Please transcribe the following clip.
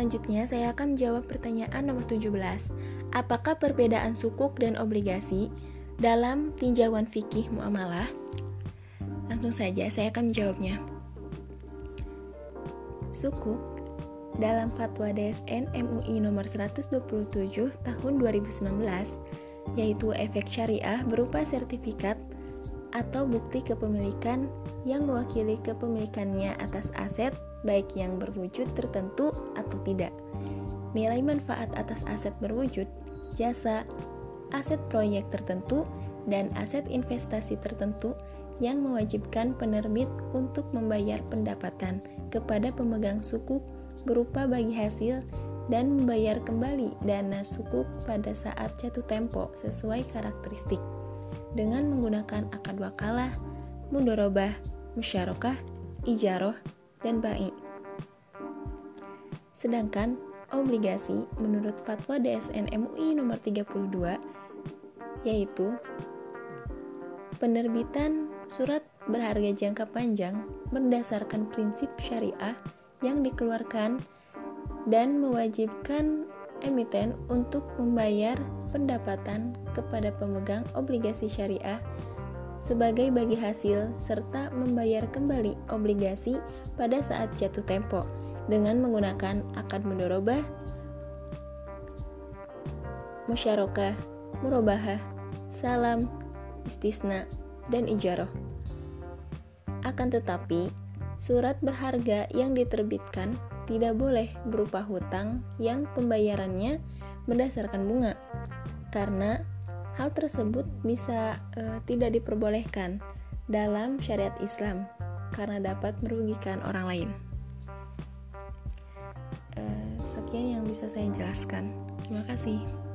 Selanjutnya, saya akan menjawab pertanyaan nomor 17. Apakah perbedaan sukuk dan obligasi dalam tinjauan fikih muamalah? Langsung saja saya akan menjawabnya. Sukuk dalam fatwa DSN MUI nomor 127 tahun 2019 yaitu efek syariah berupa sertifikat atau bukti kepemilikan yang mewakili kepemilikannya atas aset baik yang berwujud tertentu atau tidak. Nilai manfaat atas aset berwujud, jasa, aset proyek tertentu, dan aset investasi tertentu yang mewajibkan penerbit untuk membayar pendapatan kepada pemegang sukuk berupa bagi hasil dan membayar kembali dana sukuk pada saat jatuh tempo sesuai karakteristik dengan menggunakan akad wakalah, mudorobah, musyarakah, ijaroh, dan ba'i. Sedangkan obligasi menurut fatwa DSN MUI nomor 32 yaitu penerbitan surat berharga jangka panjang berdasarkan prinsip syariah yang dikeluarkan dan mewajibkan emiten untuk membayar pendapatan kepada pemegang obligasi syariah sebagai bagi hasil serta membayar kembali obligasi pada saat jatuh tempo dengan menggunakan akad mendorobah, musyarakah, murabahah, salam, istisna, dan ijaroh. Akan tetapi, surat berharga yang diterbitkan tidak boleh berupa hutang yang pembayarannya berdasarkan bunga, karena hal tersebut bisa e, tidak diperbolehkan dalam syariat Islam karena dapat merugikan orang lain. E, sekian yang bisa saya jelaskan. Terima kasih.